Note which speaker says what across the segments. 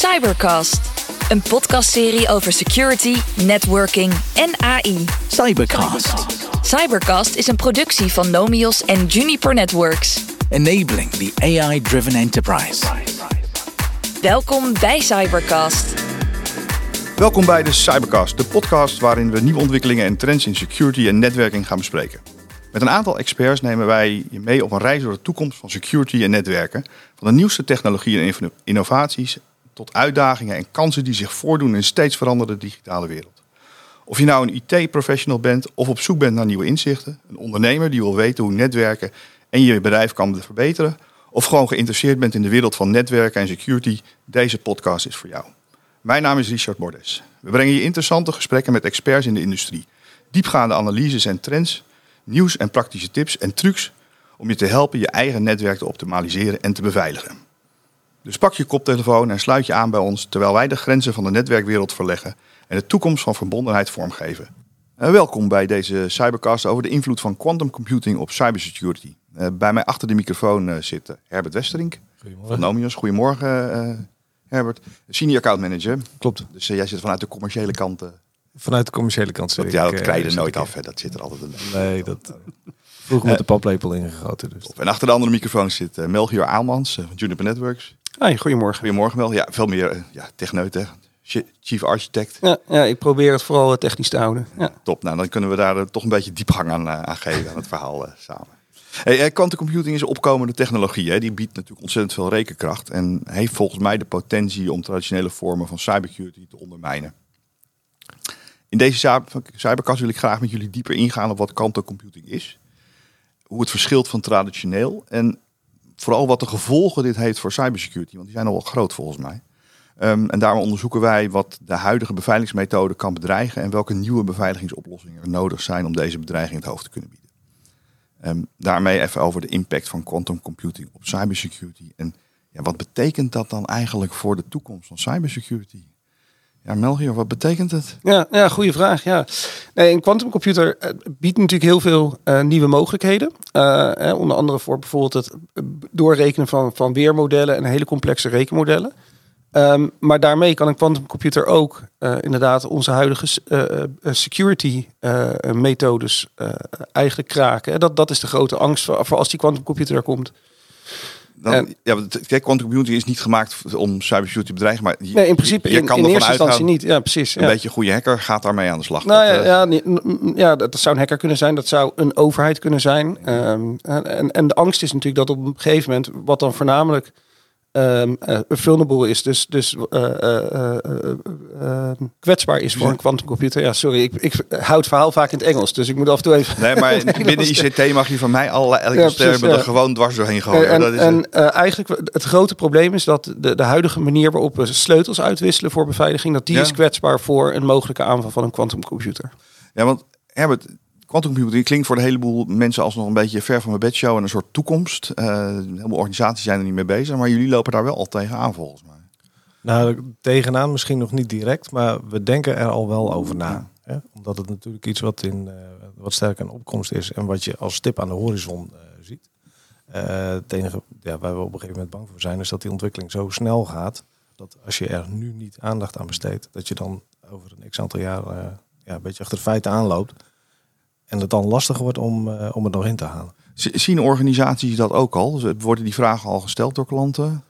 Speaker 1: Cybercast, een podcastserie over security, networking en AI.
Speaker 2: Cybercast.
Speaker 1: Cybercast is een productie van Nomios en Juniper Networks.
Speaker 2: Enabling the AI-driven enterprise.
Speaker 1: Welkom bij Cybercast.
Speaker 3: Welkom bij de Cybercast, de podcast waarin we nieuwe ontwikkelingen en trends in security en netwerking gaan bespreken. Met een aantal experts nemen wij je mee op een reis door de toekomst van security en netwerken. Van de nieuwste technologieën en inno- innovaties tot uitdagingen en kansen die zich voordoen in een steeds veranderende digitale wereld. Of je nou een IT-professional bent of op zoek bent naar nieuwe inzichten, een ondernemer die wil weten hoe netwerken en je bedrijf kan verbeteren, of gewoon geïnteresseerd bent in de wereld van netwerken en security, deze podcast is voor jou. Mijn naam is Richard Bordes. We brengen je interessante gesprekken met experts in de industrie, diepgaande analyses en trends, nieuws en praktische tips en trucs om je te helpen je eigen netwerk te optimaliseren en te beveiligen. Dus pak je koptelefoon en sluit je aan bij ons terwijl wij de grenzen van de netwerkwereld verleggen en de toekomst van verbondenheid vormgeven. En welkom bij deze cybercast over de invloed van quantum computing op cybersecurity. Eh, bij mij achter de microfoon eh, zit eh, Herbert Westerink van Nomios. Goedemorgen eh, Herbert. Senior account manager.
Speaker 4: Klopt.
Speaker 3: Dus eh, jij zit vanuit de commerciële kant. eh,
Speaker 4: Vanuit de commerciële kant zit
Speaker 3: ja, dat
Speaker 4: eh,
Speaker 3: krijg je er nooit af. Hè. Dat zit er altijd in.
Speaker 4: eh, Nee, dat eh, vroeger met de paplepel ingegoten. Dus.
Speaker 3: En achter de andere microfoon zit uh, Melchior Aalmans eh, van Juniper Networks.
Speaker 5: Hi, goedemorgen.
Speaker 3: Goedemorgen Mel. Ja, veel meer eh, ja, techneut, hè. Ch- Chief Architect.
Speaker 5: Ja, ja, ik probeer het vooral eh, technisch te houden. Ja.
Speaker 3: Top. Nou, dan kunnen we daar eh, toch een beetje diepgang aan, eh, aan geven aan het verhaal eh, samen. Hey, eh, quantum computing is een opkomende technologie. Hè. Die biedt natuurlijk ontzettend veel rekenkracht. En heeft volgens mij de potentie om traditionele vormen van cybersecurity te ondermijnen. In deze cyber- cybercast wil ik graag met jullie dieper ingaan op wat quantum computing is. Hoe het verschilt van traditioneel. En vooral wat de gevolgen dit heeft voor cybersecurity. Want die zijn al wel groot volgens mij. Um, en daarom onderzoeken wij wat de huidige beveiligingsmethode kan bedreigen en welke nieuwe beveiligingsoplossingen er nodig zijn om deze bedreiging het hoofd te kunnen bieden. Um, daarmee even over de impact van quantum computing op cybersecurity. En ja, wat betekent dat dan eigenlijk voor de toekomst van cybersecurity? Ja, Melchior, wat betekent het?
Speaker 5: Ja, ja goede vraag. Ja. Nee, een quantumcomputer uh, biedt natuurlijk heel veel uh, nieuwe mogelijkheden. Eh, onder andere voor bijvoorbeeld het doorrekenen van, van weermodellen en hele complexe rekenmodellen. Um, maar daarmee kan een quantumcomputer ook inderdaad onze huidige security methodes eigenlijk kraken. Dat, dat is de grote angst voor, voor als die quantumcomputer er komt.
Speaker 3: Dan, en, ja, kijk, quantum computing is niet gemaakt om cybersecurity te bedreigen, maar je,
Speaker 5: nee, in principe
Speaker 3: je, je
Speaker 5: in,
Speaker 3: kan
Speaker 5: in
Speaker 3: ervan
Speaker 5: eerste instantie niet. Ja, precies.
Speaker 3: Een
Speaker 5: ja.
Speaker 3: beetje een goede hacker gaat daarmee aan de slag.
Speaker 5: Nou,
Speaker 3: dat,
Speaker 5: ja, ja, ja, dat zou een hacker kunnen zijn, dat zou een overheid kunnen zijn. Um, en, en de angst is natuurlijk dat op een gegeven moment, wat dan voornamelijk um, uh, vulnerable is, dus, dus uh, uh, kwetsbaar is voor een quantumcomputer. Ja, sorry, ik, ik houd het verhaal vaak in het Engels, dus ik moet af en toe even...
Speaker 3: Nee, maar binnen ICT mag je van mij allerlei elke ja, er gewoon dwars doorheen gooien.
Speaker 5: En,
Speaker 3: dat is
Speaker 5: en eigenlijk het grote probleem is dat de, de huidige manier waarop we sleutels uitwisselen voor beveiliging, dat die ja. is kwetsbaar voor een mogelijke aanval van een quantumcomputer.
Speaker 3: Ja, want Herbert, quantum computing klinkt voor een heleboel mensen als nog een beetje ver van mijn bedshow en een soort toekomst. Uh, een heleboel organisaties zijn er niet mee bezig, maar jullie lopen daar wel al tegenaan volgens mij.
Speaker 4: Nou, tegenaan misschien nog niet direct, maar we denken er al wel over na. Hè? Omdat het natuurlijk iets wat, in, uh, wat sterk in opkomst is en wat je als stip aan de horizon uh, ziet. Het enige ja, waar we op een gegeven moment bang voor zijn, is dat die ontwikkeling zo snel gaat. Dat als je er nu niet aandacht aan besteedt, dat je dan over een x aantal jaar ja, een beetje achter de feiten aanloopt. En het dan lastiger wordt om, uh, om het nog in te halen.
Speaker 3: Zien organisaties dat ook al? Worden die vragen al gesteld door klanten?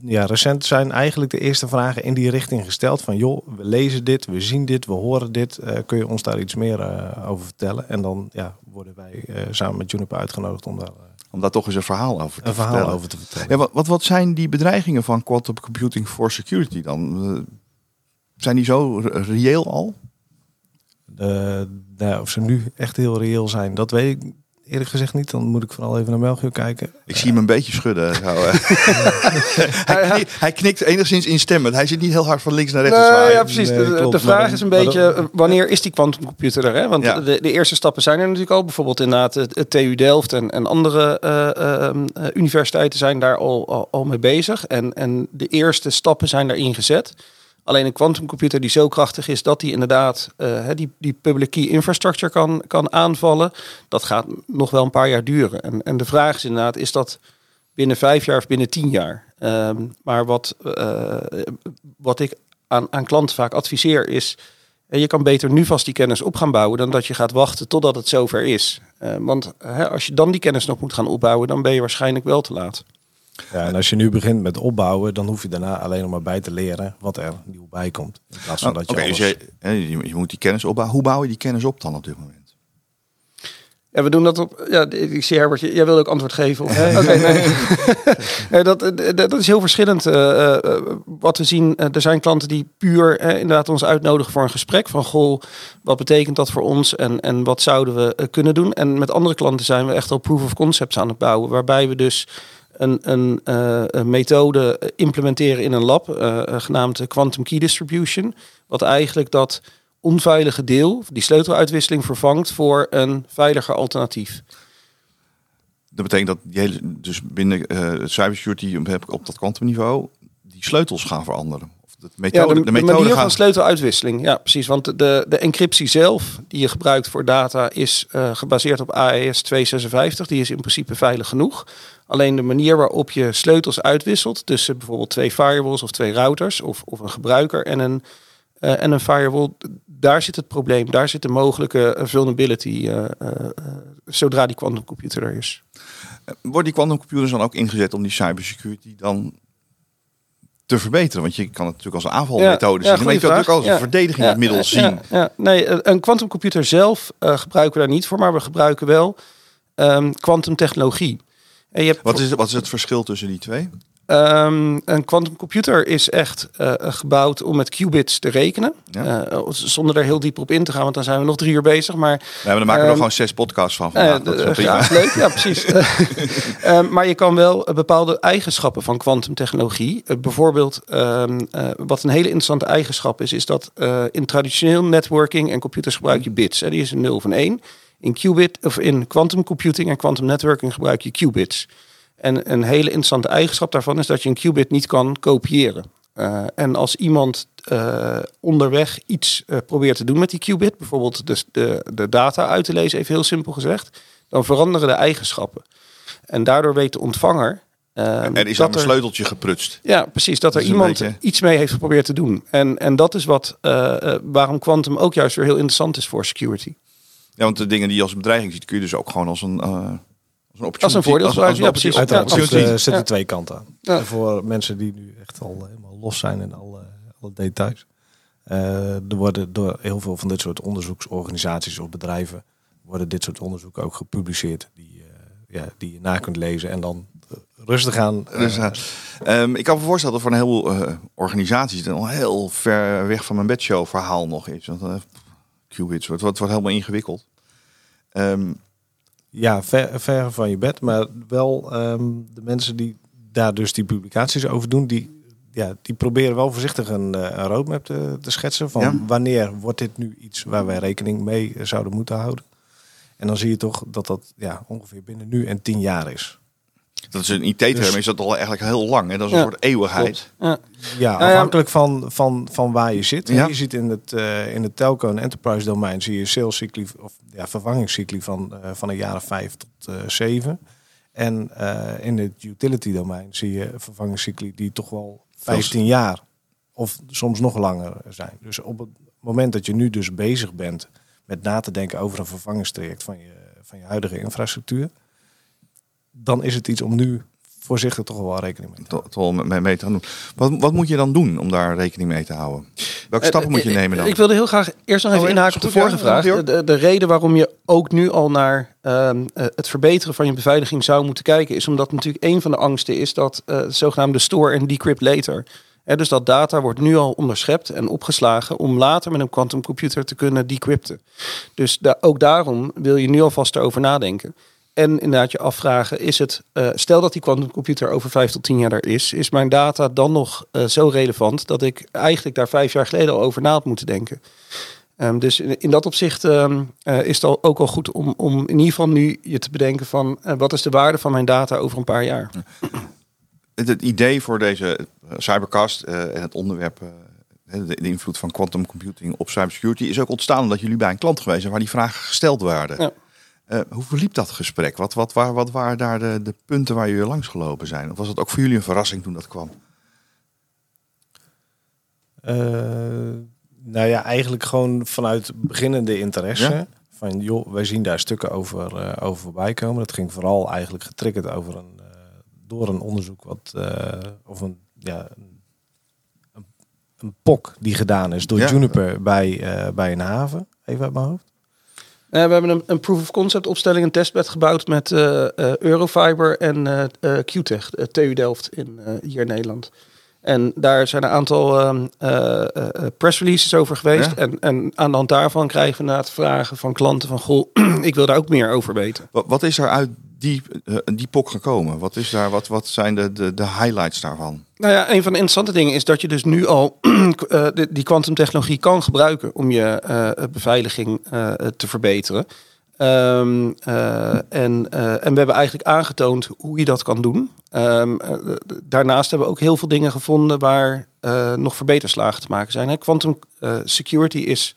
Speaker 4: Ja, recent zijn eigenlijk de eerste vragen in die richting gesteld. Van joh, we lezen dit, we zien dit, we horen dit. Uh, kun je ons daar iets meer uh, over vertellen? En dan ja, worden wij samen met Juniper uitgenodigd om daar...
Speaker 3: om daar toch eens een verhaal over te
Speaker 4: een
Speaker 3: vertellen.
Speaker 4: verhaal over te vertellen.
Speaker 3: Ja, wat, wat, wat zijn die bedreigingen van quantum computing for security dan? zijn die zo reëel al?
Speaker 4: Uh, nou, of ze nu echt heel reëel zijn, dat weet ik eerlijk gezegd niet. Dan moet ik vooral even naar Melchior kijken.
Speaker 3: Ik zie hem een beetje schudden. Zo, hij, knikt, hij, knikt, enigszins instemmend. Hij zit niet heel hard van links naar rechts
Speaker 5: nee. Ja, precies. Nee, de, klopt, de, vraag is een beetje, dan, wanneer is die quantumcomputer er? Hè? Want ja. de, de, eerste stappen zijn er natuurlijk al. Bijvoorbeeld inderdaad het, het TU Delft en, en andere uh, uh, universiteiten zijn daar al, al, al mee bezig. En, en de eerste stappen zijn daarin gezet. Alleen een quantumcomputer die zo krachtig is dat die inderdaad uh, die, die public key infrastructure kan, kan aanvallen, dat gaat nog wel een paar jaar duren. En, en de vraag is inderdaad, is dat binnen vijf jaar of binnen tien jaar? Ehm, maar wat, eh, wat ik aan, aan klanten vaak adviseer is... eh, je kan beter nu vast die kennis op gaan bouwen... dan dat je gaat wachten totdat het zover is. Eh, want als je dan die kennis nog moet gaan opbouwen... dan ben je waarschijnlijk wel te laat.
Speaker 4: Ja, en als je nu begint met opbouwen, dan hoef je daarna alleen nog maar bij te leren wat er nieuw bij komt. In plaats van dat
Speaker 3: Oké,
Speaker 4: je
Speaker 3: dus
Speaker 4: alles-
Speaker 3: je, hè, je, je moet die kennis opbouwen. Hoe bouw je die kennis op dan op dit moment?
Speaker 5: Ja, we doen dat op. Ja, ik zie Herbert, jij wilde ook antwoord geven. Op, Oké, nee. nee, dat, dat, dat is heel verschillend. eh, eh, wat we zien, eh, er zijn klanten die puur eh, inderdaad ons uitnodigen voor een gesprek. Van goh, wat betekent dat voor ons en, en wat zouden we kunnen doen? En met andere klanten zijn we echt al proof of concepts aan het bouwen. Waarbij we dus een, een, eh, een methode implementeren in een lab, eh, genaamd Quantum Key Distribution. Wat eigenlijk dat onveilige deel, die sleuteluitwisseling, vervangt voor een veiliger alternatief.
Speaker 3: Dat betekent dat die hele, dus binnen eh cybersecurity ik op dat kwantumniveau die sleutels gaan veranderen. Of de
Speaker 5: Ja,
Speaker 3: methode,
Speaker 5: de,
Speaker 3: de,
Speaker 5: de
Speaker 3: methode
Speaker 5: manier
Speaker 3: gaat-
Speaker 5: van sleuteluitwisseling. Ja, precies. Want de, de encryptie zelf die je gebruikt voor data is eh, gebaseerd op AES 256. Die is in principe veilig genoeg. Alleen de manier waarop je sleutels uitwisselt tussen bijvoorbeeld twee firewalls of twee routers of, of een gebruiker en een, eh, en een firewall, daar zit het probleem. Daar zit de mogelijke eh, vulnerability zodra die quantumcomputer er is.
Speaker 3: Worden die quantumcomputers dan ook ingezet om die cybersecurity dan te verbeteren? Want je kan het natuurlijk als een aanvalmethode
Speaker 5: Ja, ja,
Speaker 3: zien, maar je kan het ook als een verdedigingsmiddel zien.
Speaker 5: Nee, eh, een quantumcomputer zelf eh, gebruiken we daar niet voor, maar we gebruiken wel ehm quantumtechnologie. En je hebt
Speaker 3: Wat is, wat is het verschil tussen die twee?
Speaker 5: Ehm, een quantumcomputer is echt eh, gebouwd om met qubits te rekenen.
Speaker 3: Ja.
Speaker 5: Eh, zonder er heel diep op in te gaan, want dan zijn we nog drie uur bezig. Maar
Speaker 3: maar dan maken we er
Speaker 5: Ehm,
Speaker 3: gewoon zes podcasts van
Speaker 5: eh,
Speaker 3: dat is
Speaker 5: leuk, ja, precies. Ehm, maar je kan wel bepaalde eigenschappen van kwantumtechnologie. eh, bijvoorbeeld, wat een hele interessante eigenschap is, is dat in traditioneel networking en computers gebruik je bits. Hè, die is een 0 of een 1. In qubit of in quantum computing en quantum networking gebruik je qubits. En een hele interessante eigenschap daarvan is dat je een qubit niet kan kopiëren. Eh, en als iemand eh, onderweg iets eh, probeert te doen met die qubit, bijvoorbeeld de, de, de data uit te lezen, even heel simpel gezegd, dan veranderen de eigenschappen. En daardoor weet de ontvanger. eh,
Speaker 3: Er is
Speaker 5: dat
Speaker 3: aan een sleuteltje geprutst.
Speaker 5: ja, precies. Dat er
Speaker 3: Dat
Speaker 5: iemand
Speaker 3: beetje-
Speaker 5: iets mee heeft geprobeerd te doen. En, en dat is wat, waarom quantum ook juist weer heel interessant is voor security.
Speaker 3: Ja, want de dingen die je als bedreiging ziet, kun je dus ook gewoon als een, een
Speaker 5: Als een voordeel ja, precies.
Speaker 4: Uiteraard,
Speaker 5: Ja,
Speaker 4: eh, zitten
Speaker 5: Ja.
Speaker 4: twee kanten aan.
Speaker 5: Ja.
Speaker 4: Voor mensen die nu echt al helemaal los zijn in alle, alle details. Eh, er worden door heel veel van dit soort onderzoeksorganisaties of bedrijven worden dit soort onderzoeken ook gepubliceerd. Die, eh, ja, die je na kunt lezen en dan eh, rustig aan. eh,
Speaker 3: Dus, eh, ehm, ik kan me voorstellen dat voor een heleboel eh, organisaties het een heel ver weg van mijn bedshow verhaal nog is. Want eh, qubits wordt, wordt, wordt helemaal ingewikkeld. Ehm,
Speaker 4: Ja, ver, ver van je bed. Maar wel ehm, de mensen die daar dus die publicaties over doen, die, ja, die proberen wel voorzichtig een, eh, een roadmap te, te schetsen. Van
Speaker 3: Ja.
Speaker 4: wanneer wordt dit nu iets waar wij rekening mee zouden moeten houden. En dan zie je toch dat dat ja, ongeveer binnen nu en tien jaar is.
Speaker 3: Dat is een IT-term,
Speaker 4: Dus-
Speaker 3: is dat al eigenlijk heel lang. Hè? Dat is een
Speaker 5: Ja,
Speaker 3: soort eeuwigheid.
Speaker 5: Ja.
Speaker 4: Ja,
Speaker 5: ja.
Speaker 4: afhankelijk van, van, van waar je zit.
Speaker 3: Ja.
Speaker 4: Je ziet in het, eh, in het telco en enterprise domein zie je salescycli of ja, vervangingscycli van, eh, van een jaar of vijf tot eh, zeven. En eh, in het utility domein zie je vervangingscycli die toch wel 15 jaar of soms nog langer zijn. Dus op het moment dat je nu dus bezig bent met na te denken over een vervangingstraject van je, van je huidige infrastructuur, dan is het iets om nu voorzichtig toch wel rekening mee te
Speaker 3: toch wel mee, mee te gaan doen. Wat, wat moet je dan doen om daar rekening mee te houden? Welke stappen moet je
Speaker 5: Eh,
Speaker 3: nemen dan?
Speaker 5: Ik wilde heel graag eerst nog
Speaker 3: Oh,
Speaker 5: even
Speaker 3: ja,
Speaker 5: inhaken op de vorige
Speaker 3: ja,
Speaker 5: vraag. De, de reden waarom je ook nu al naar ehm, eh, het verbeteren van je beveiliging zou moeten kijken, is omdat natuurlijk een van de angsten is dat eh, het zogenaamde store en decrypt later. Hè, dus dat data wordt nu al onderschept en opgeslagen om later met een quantumcomputer te kunnen decrypten. Dus da ook daarom wil je nu alvast erover nadenken. En inderdaad je afvragen, is het, eh, stel dat die quantumcomputer over vijf tot tien jaar er is, is mijn data dan nog eh, zo relevant dat ik eigenlijk daar vijf jaar geleden al over na had moeten denken? Ehm, dus in, in dat opzicht ehm, eh, is het al, ook al goed om, om in ieder geval nu je te bedenken van wat is de waarde van mijn data over een paar jaar?
Speaker 3: Het, het idee voor deze cybercast en het onderwerp, de, de invloed van quantum computing op cybersecurity, is ook ontstaan omdat jullie bij een klant geweest zijn waar die vragen gesteld werden.
Speaker 5: Ja.
Speaker 3: Uh, hoe verliep dat gesprek? Wat, wat, waar, wat waren daar de, de punten waar jullie langs gelopen zijn? Of was het ook voor jullie een verrassing toen dat kwam?
Speaker 4: Uh, nou ja, eigenlijk gewoon vanuit beginnende interesse. Ja? Van joh, wij zien daar stukken over, uh, over voorbij komen. Dat ging vooral eigenlijk getriggerd over een, door een onderzoek wat, of een, ja, een, een, POC die gedaan is door Juniper bij, bij een haven. Even uit mijn hoofd.
Speaker 5: We hebben een, een, proof of concept opstelling, een testbed gebouwd met Eurofiber en QTech, TU Delft in, hier in Nederland. En daar zijn een aantal uh, uh, press releases over geweest. En, en aan de hand daarvan krijgen we inderdaad vragen van klanten van... Goh, ik wil daar ook meer over weten.
Speaker 3: Wat, wat is er uit die, die POC gekomen? Wat, is daar, wat, wat zijn de, de, de highlights daarvan?
Speaker 5: Nou ja, een van de interessante dingen is dat je dus nu al die kwantumtechnologie kan gebruiken... om je beveiliging te verbeteren. Uh, en, en we hebben eigenlijk aangetoond hoe je dat kan doen. Uh, daarnaast hebben we ook heel veel dingen gevonden waar nog verbeterslagen te maken zijn. Quantum security is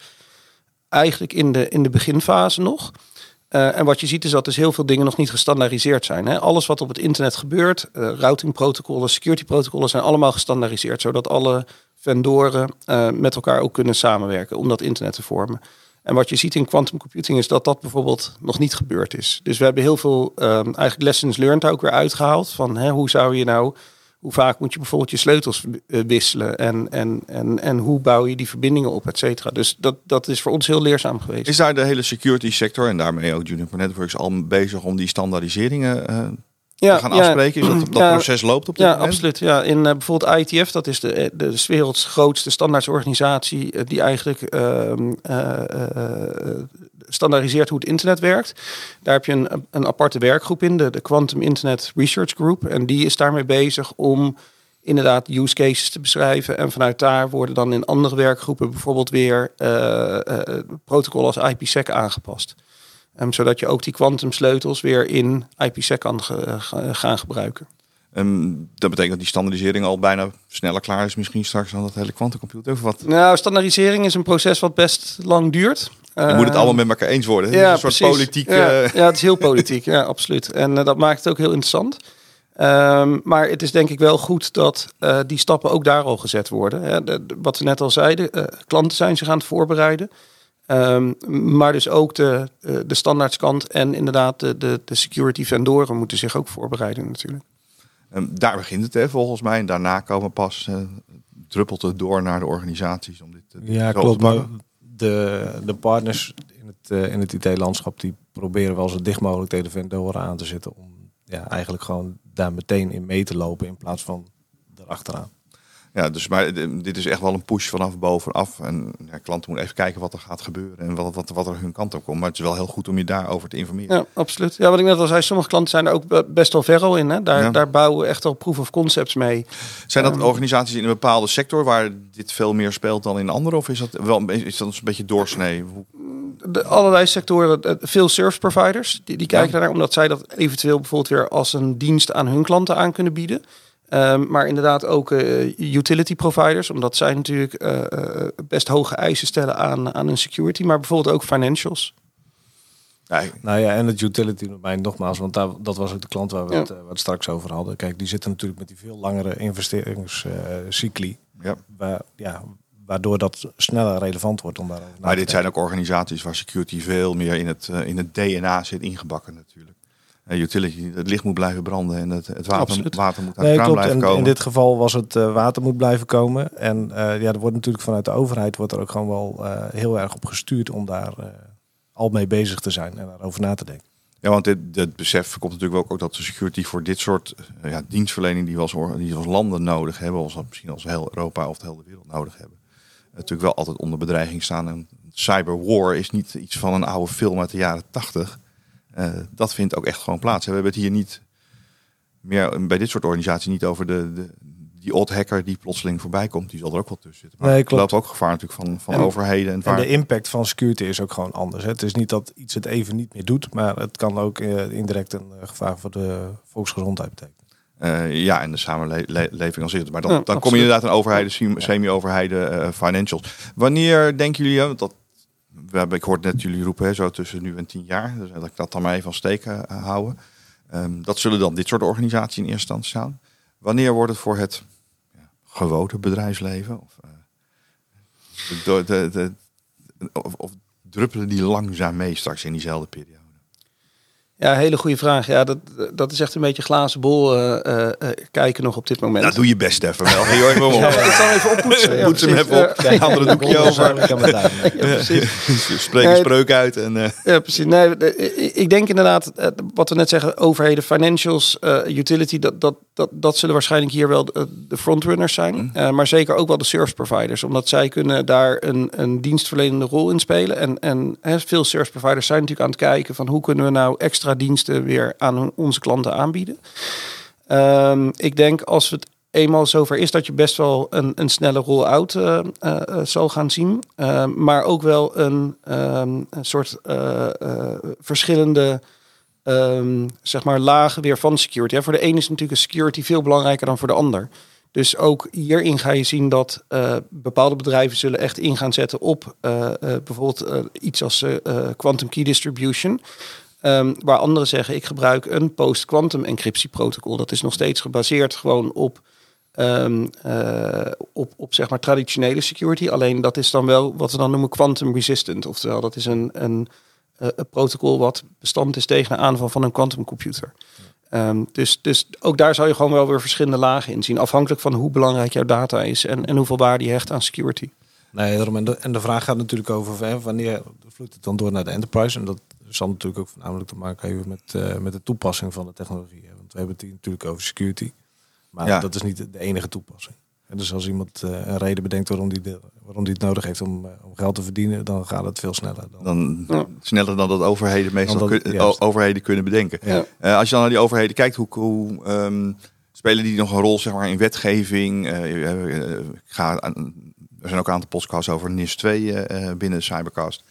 Speaker 5: eigenlijk in de, in de beginfase nog. En wat je ziet is dat dus heel veel dingen nog niet gestandaardiseerd zijn. Hè. Alles wat op het internet gebeurt, routingprotocollen, security protocollen zijn allemaal gestandaardiseerd. Zodat alle vendoren met elkaar ook kunnen samenwerken om dat internet te vormen. En wat je ziet in quantum computing is dat dat bijvoorbeeld nog niet gebeurd is. Dus we hebben heel veel um, eigenlijk lessons learned ook weer uitgehaald. Van hè, hoe zou je nou, hoe vaak moet je bijvoorbeeld je sleutels uh, wisselen en, en, en, en hoe bouw je die verbindingen op, et cetera. Dus dat, dat is voor ons heel leerzaam geweest.
Speaker 3: Is daar de hele security sector en daarmee ook Juniper Networks al bezig om die standaardiseringen uh, ja, gaan afspreken? Is dat dat proces loopt op dit
Speaker 5: ja,
Speaker 3: moment?
Speaker 5: absoluut. Ja, in uh, bijvoorbeeld IETF, dat is de, de, de werelds grootste standaardsorganisatie uh, die eigenlijk uh, standaardiseert hoe het internet werkt. Daar heb je een, een aparte werkgroep in, de, de Quantum Internet Research Group. En die is daarmee bezig om inderdaad use cases te beschrijven. En vanuit daar worden dan in andere werkgroepen bijvoorbeeld weer protocollen als IPsec aangepast. Um, zodat je ook die kwantumsleutels weer in IPsec kan ge gaan gebruiken.
Speaker 3: Um, dat betekent dat die standaardisering al bijna sneller klaar is, misschien straks dan dat hele kwantumcomputer. Of wat?
Speaker 5: Nou, standaardisering is een proces wat best lang duurt.
Speaker 3: Je moet het allemaal met elkaar eens worden.
Speaker 5: Ja,
Speaker 3: een soort politiek.
Speaker 5: Ja, ja, het is heel politiek, ja, absoluut. En uh, dat maakt het ook heel interessant. Um, maar het is denk ik wel goed dat uh, die stappen ook daar al gezet worden. Hè. De, de, wat we net al zeiden, klanten zijn zich aan het voorbereiden. Um, maar dus ook de, de standaardskant en inderdaad de, de, de security vendoren moeten zich ook voorbereiden natuurlijk.
Speaker 3: Um, daar begint het hè, volgens mij. En daarna komen pas, uh, druppelt het door naar de organisaties om dit te
Speaker 4: Ja, klopt. Maar de, de partners in het, uh, in het IT-landschap die proberen wel zo dicht mogelijk tegen de vendoren aan te zitten. Om ja, eigenlijk gewoon daar meteen in mee te lopen in plaats van erachteraan.
Speaker 3: Ja, dus maar dit is echt wel een push vanaf bovenaf. En ja, klanten moeten even kijken wat er gaat gebeuren en wat, wat, wat er hun kant op komt. Maar het is wel heel goed om je daarover te informeren.
Speaker 5: Ja, absoluut. Ja, wat ik net al zei, sommige klanten zijn er ook best wel ver al in. Hè? Daar, ja. daar bouwen we echt al proof of concepts mee.
Speaker 3: Zijn dat um, organisaties in een bepaalde sector waar dit veel meer speelt dan in andere? Of is dat wel is dat een beetje doorsnee?
Speaker 5: De allerlei sectoren, veel service providers, die, die kijken ja. naar, omdat zij dat eventueel bijvoorbeeld weer als een dienst aan hun klanten aan kunnen bieden. Um, maar inderdaad ook uh, utility providers, omdat zij natuurlijk uh, uh, best hoge eisen stellen aan, aan hun security, maar bijvoorbeeld ook financials.
Speaker 4: Ja, nou ja, en het utility domein nogmaals, want daar, dat was ook de klant waar we, ja. het, het, straks over hadden. Kijk, die zitten natuurlijk met die veel langere investeringscycli. ja. Waar, ja, waardoor dat sneller relevant wordt om daarover
Speaker 3: Maar dit zijn ook organisaties waar security veel meer in het, in het DNA zit ingebakken natuurlijk utility, het licht moet blijven branden en het, het water, water moet uit
Speaker 4: nee,
Speaker 3: de kraan blijven
Speaker 4: en
Speaker 3: komen.
Speaker 4: In dit geval was het uh, water moet blijven komen. En uh, ja, er wordt natuurlijk vanuit de overheid wordt er ook gewoon wel uh, heel erg op gestuurd om daar al mee bezig te zijn en daarover na te denken.
Speaker 3: Ja, want dit, dit besef komt natuurlijk ook, ook dat de security voor dit soort ja, dienstverlening die we, als, die als landen nodig hebben, als misschien als heel Europa of de hele wereld nodig hebben, natuurlijk wel altijd onder bedreiging staan. En cyberwar is niet iets van een oude film uit de jaren tachtig. Uh, dat vindt ook echt gewoon plaats. We hebben het hier niet meer bij dit soort organisaties niet over de, de die odd hacker die plotseling voorbij komt. Die zal er ook wel tussen zitten. Maar nee, klopt. loopt ook gevaar natuurlijk van, van
Speaker 4: en,
Speaker 3: overheden. En,
Speaker 4: en de impact van security is ook gewoon anders. Hè. Het is niet dat iets het even niet meer doet, maar het kan ook uh, indirect een uh, gevaar voor de volksgezondheid betekenen.
Speaker 3: Uh, ja, en de samenleving als eerder. Maar dan, ja, dan kom je inderdaad aan overheden, semi-overheden, financials. Wanneer denken jullie, want dat ik hoorde net jullie roepen, hè, zo tussen nu en tien jaar. Dus dat ik dat dan maar even als steken uh, houden. Um, dat zullen dan dit soort organisaties in eerste instantie staan. Wanneer wordt het voor het ja, gewone bedrijfsleven? Of, uh, de, of druppelen die langzaam mee straks in diezelfde periode?
Speaker 5: Ja, hele goede vraag. Ja, dat, dat is echt een beetje glazen bol uh, uh, kijken nog op dit moment.
Speaker 3: Nou, doe je best even wel. Heel even op.
Speaker 5: Ja, ik zal even oppoetsen.
Speaker 3: Ja, Poets hem even op. Ja, andere doekje over. Ja, Spreek een spreuk uit. En, uh...
Speaker 5: Ja, precies. Nee, ik denk inderdaad, wat we net zeggen, overheden, financials, utility, dat, dat, dat, dat zullen waarschijnlijk hier wel de, de frontrunners zijn. Mm. maar zeker ook wel de service providers. Omdat zij kunnen daar een, een dienstverlenende rol in spelen. En, en hè, veel service providers zijn natuurlijk aan het kijken van hoe kunnen we nou extra diensten weer aan onze klanten aanbieden. Um, ik denk als het eenmaal zover is dat je best wel een, een snelle roll-out uh, uh, zal gaan zien. Uh, maar ook wel een, um, een soort verschillende zeg maar lagen weer van security. Voor de ene is natuurlijk een security veel belangrijker dan voor de ander. Dus ook hierin ga je zien dat bepaalde bedrijven zullen echt in gaan zetten op bijvoorbeeld iets als quantum key distribution. Um, waar anderen zeggen, ik gebruik een post-quantum encryptieprotocol. Dat is nog steeds gebaseerd gewoon op, um, uh, op, op zeg maar traditionele security. Alleen dat is dan wel wat we dan noemen quantum resistant. Oftewel, dat is een, een, uh, een protocol wat bestand is tegen de aanval van een quantumcomputer. Um, dus, dus ook daar zou je gewoon wel weer verschillende lagen in zien. Afhankelijk van hoe belangrijk jouw data is en, en hoeveel waarde je hecht aan security.
Speaker 4: Nee, en de, en de vraag gaat natuurlijk over hè, wanneer vloeit het dan door naar de enterprise. En dat zal natuurlijk ook voornamelijk te maken hebben met, uh, met de toepassing van de technologie. Want we hebben het hier natuurlijk over security. Maar ja. dat is niet de enige toepassing. En dus als iemand uh, een reden bedenkt waarom die, de, waarom die het nodig heeft om, uh, om geld te verdienen, dan gaat het veel sneller. Dan,
Speaker 3: dan ja. sneller dan dat overheden meestal dat, kun, overheden kunnen bedenken. Ja. als je dan naar die overheden kijkt, hoe, hoe um, spelen die nog een rol zeg maar, in wetgeving? ga, er zijn ook een aantal podcasts over NIS 2 binnen Cybercast.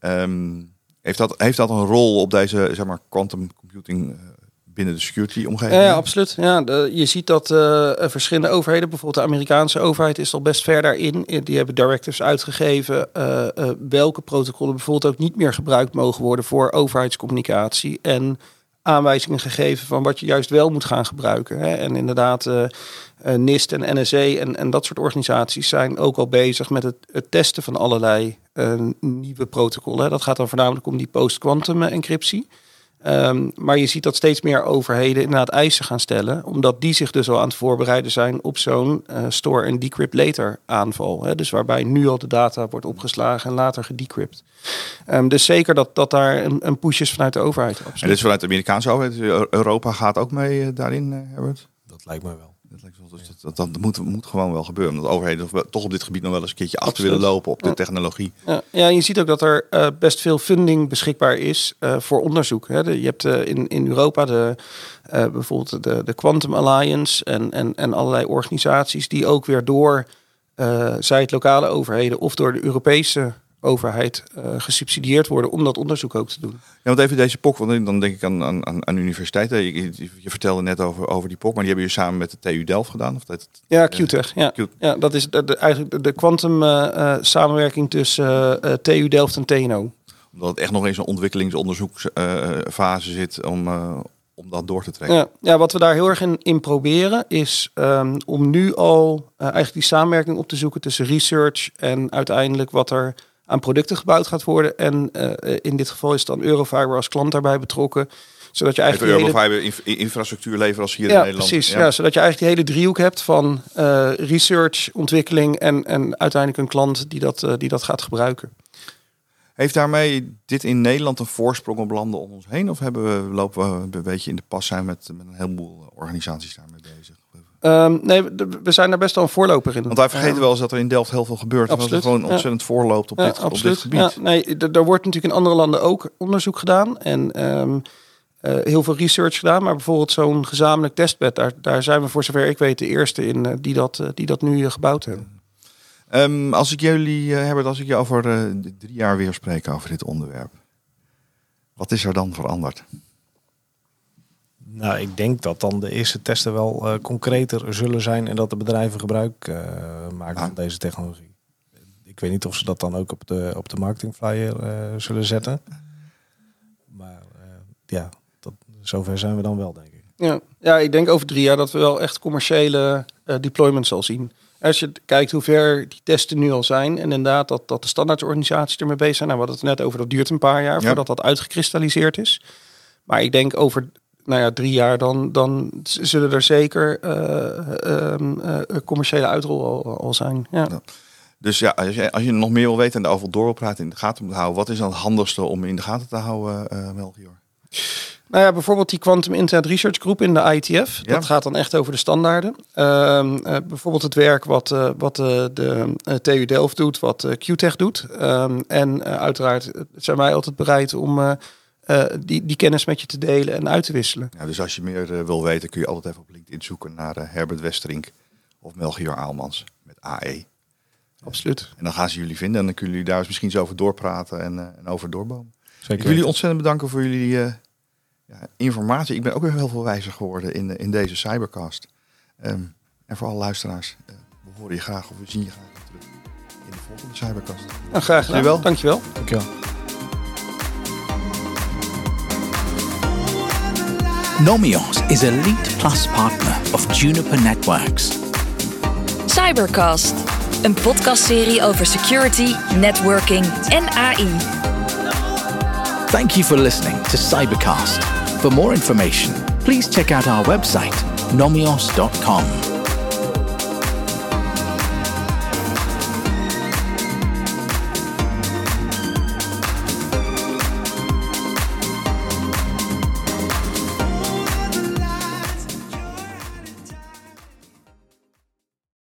Speaker 3: Um, heeft dat, heeft dat een rol op deze zeg maar, quantum computing uh, binnen de security omgeving?
Speaker 5: Ja, absoluut. Ja, de, je ziet dat uh, verschillende overheden, bijvoorbeeld de Amerikaanse overheid, is al best ver daarin. Die hebben directives uitgegeven welke protocollen bijvoorbeeld ook niet meer gebruikt mogen worden voor overheidscommunicatie. En aanwijzingen gegeven van wat je juist wel moet gaan gebruiken. Hè. En inderdaad, NIST en NSA en, en dat soort organisaties zijn ook al bezig met het, testen van allerlei nieuwe protocollen. Dat gaat dan voornamelijk om die post-quantum encryptie. Um, maar je ziet dat steeds meer overheden inderdaad eisen gaan stellen, omdat die zich dus al aan het voorbereiden zijn op zo'n uh, store en decrypt later aanval. Hè? Dus waarbij nu al de data wordt opgeslagen en later gedecrypt. Um, dus zeker dat, dat daar een, een push is vanuit de overheid. Absoluut.
Speaker 3: En dit is vanuit de Amerikaanse overheid. Europa gaat ook mee uh, daarin, uh, Herbert?
Speaker 4: Dat lijkt me wel.
Speaker 3: Dat, lijkt wel, dus dat, dat, dat moet, moet, gewoon wel gebeuren. Omdat overheden toch op dit gebied nog wel eens een keertje achter willen lopen op de technologie.
Speaker 5: Ja. ja, je ziet ook dat er uh, best veel funding beschikbaar is uh, voor onderzoek. Hè. De, je hebt uh, in, in Europa de, bijvoorbeeld de, de Quantum Alliance en, en, en allerlei organisaties die ook weer door zij het lokale overheden of door de Europese overheid uh, gesubsidieerd worden om dat onderzoek ook te doen.
Speaker 3: Ja, want even deze POC, want dan denk ik aan, aan, aan universiteiten. Je, je, je, vertelde net over, over die POC, maar die hebben je samen met de TU Delft gedaan? Of dat,
Speaker 5: ja, QTech. Ja. Q ja, dat is de, de, eigenlijk de quantum uh, uh, samenwerking tussen TU Delft en TNO.
Speaker 3: Omdat het echt nog in zo'n ontwikkelingsonderzoeksfase zit om, om dat door te trekken.
Speaker 5: Ja, ja, wat we daar heel erg in, in proberen is um, om nu al eigenlijk die samenwerking op te zoeken tussen research en uiteindelijk wat er aan producten gebouwd gaat worden. En uh, in dit geval is dan Eurofiber als klant daarbij betrokken. Zodat je eigenlijk
Speaker 3: Eurofiber hele... infrastructuur leveren als hier
Speaker 5: ja,
Speaker 3: in Nederland.
Speaker 5: Precies, ja. ja. zodat je eigenlijk die hele driehoek hebt van uh, research, ontwikkeling en, en uiteindelijk een klant die dat, uh, die dat gaat gebruiken.
Speaker 3: Heeft daarmee dit in Nederland een voorsprong op landen om ons heen? Of hebben we, lopen we een beetje in de pas zijn met, met een heleboel organisaties daarmee bezig?
Speaker 5: Um, nee, we zijn daar best wel een voorloper in.
Speaker 3: Want wij vergeten wel eens dat er in Delft heel veel gebeurt. Absoluut. Dat het gewoon ontzettend ja. voorloopt op, ja, dit, op dit gebied.
Speaker 5: Ja, nee, er wordt natuurlijk in andere landen ook onderzoek gedaan. En um, uh, heel veel research gedaan. Maar bijvoorbeeld zo'n gezamenlijk testbed, daar, daar zijn we voor zover ik weet de eerste in uh, die, dat, uh, die dat nu gebouwd hebben.
Speaker 3: Um, als ik jullie, Herbert, als ik je over drie jaar weer spreek over dit onderwerp. Wat is er dan veranderd?
Speaker 4: Nou, ik denk dat dan de eerste testen wel uh, concreter zullen zijn en dat de bedrijven gebruik uh, maken ah. van deze technologie. ik weet niet of ze dat dan ook op de, op de marketingflyer eh, zullen zetten. Maar eh, ja, dat, zover zijn we dan wel, denk ik.
Speaker 5: Ja. ja, ik denk over drie jaar dat we wel echt commerciële deployments zal zien. Als je kijkt hoe ver die testen nu al zijn. En inderdaad dat, dat de standaardorganisaties ermee bezig zijn. Nou, we hadden het net over, dat duurt een paar jaar voordat dat uitgekristalliseerd is. Maar ik denk over nou ja, drie jaar, dan, dan zullen er zeker uh, uh, commerciële uitrol al, al zijn. Ja. ja.
Speaker 3: Dus ja, als je, als je nog meer wil weten en daarover door wil praten, in de gaten moet houden, wat is dan het handigste om in de gaten te houden, uh, Melchior?
Speaker 5: Nou ja, bijvoorbeeld die Quantum Internet Research Group in de ITF. Dat gaat dan echt over de standaarden. Uh, bijvoorbeeld het werk wat, uh, wat de TU Delft doet, wat QTech doet. Um, en uiteraard zijn wij altijd bereid om die, die kennis met je te delen en uit te wisselen.
Speaker 3: Ja, dus als je meer wil weten, kun je altijd even op LinkedIn zoeken naar Herbert Westerink of Melchior Aalmans met AE.
Speaker 5: Absoluut.
Speaker 3: En dan gaan ze jullie vinden en dan kunnen jullie daar eens misschien zo over doorpraten en, en over doorbomen. Zeker. Ik wil jullie ontzettend bedanken voor jullie ja, informatie. Ik ben ook weer heel veel wijzer geworden in, in deze Cybercast. Um, en voor alle luisteraars, uh, we horen je graag of we zien je graag terug in de volgende Cybercast.
Speaker 5: Nou, graag gedaan.
Speaker 4: Dankjewel. Dankjewel.
Speaker 2: Nomios is a lead plus partner of Juniper Networks.
Speaker 1: Cybercast, een podcastserie over security, networking en AI.
Speaker 2: Thank you for listening to Cybercast. For more information, please check out our website, nomios.com.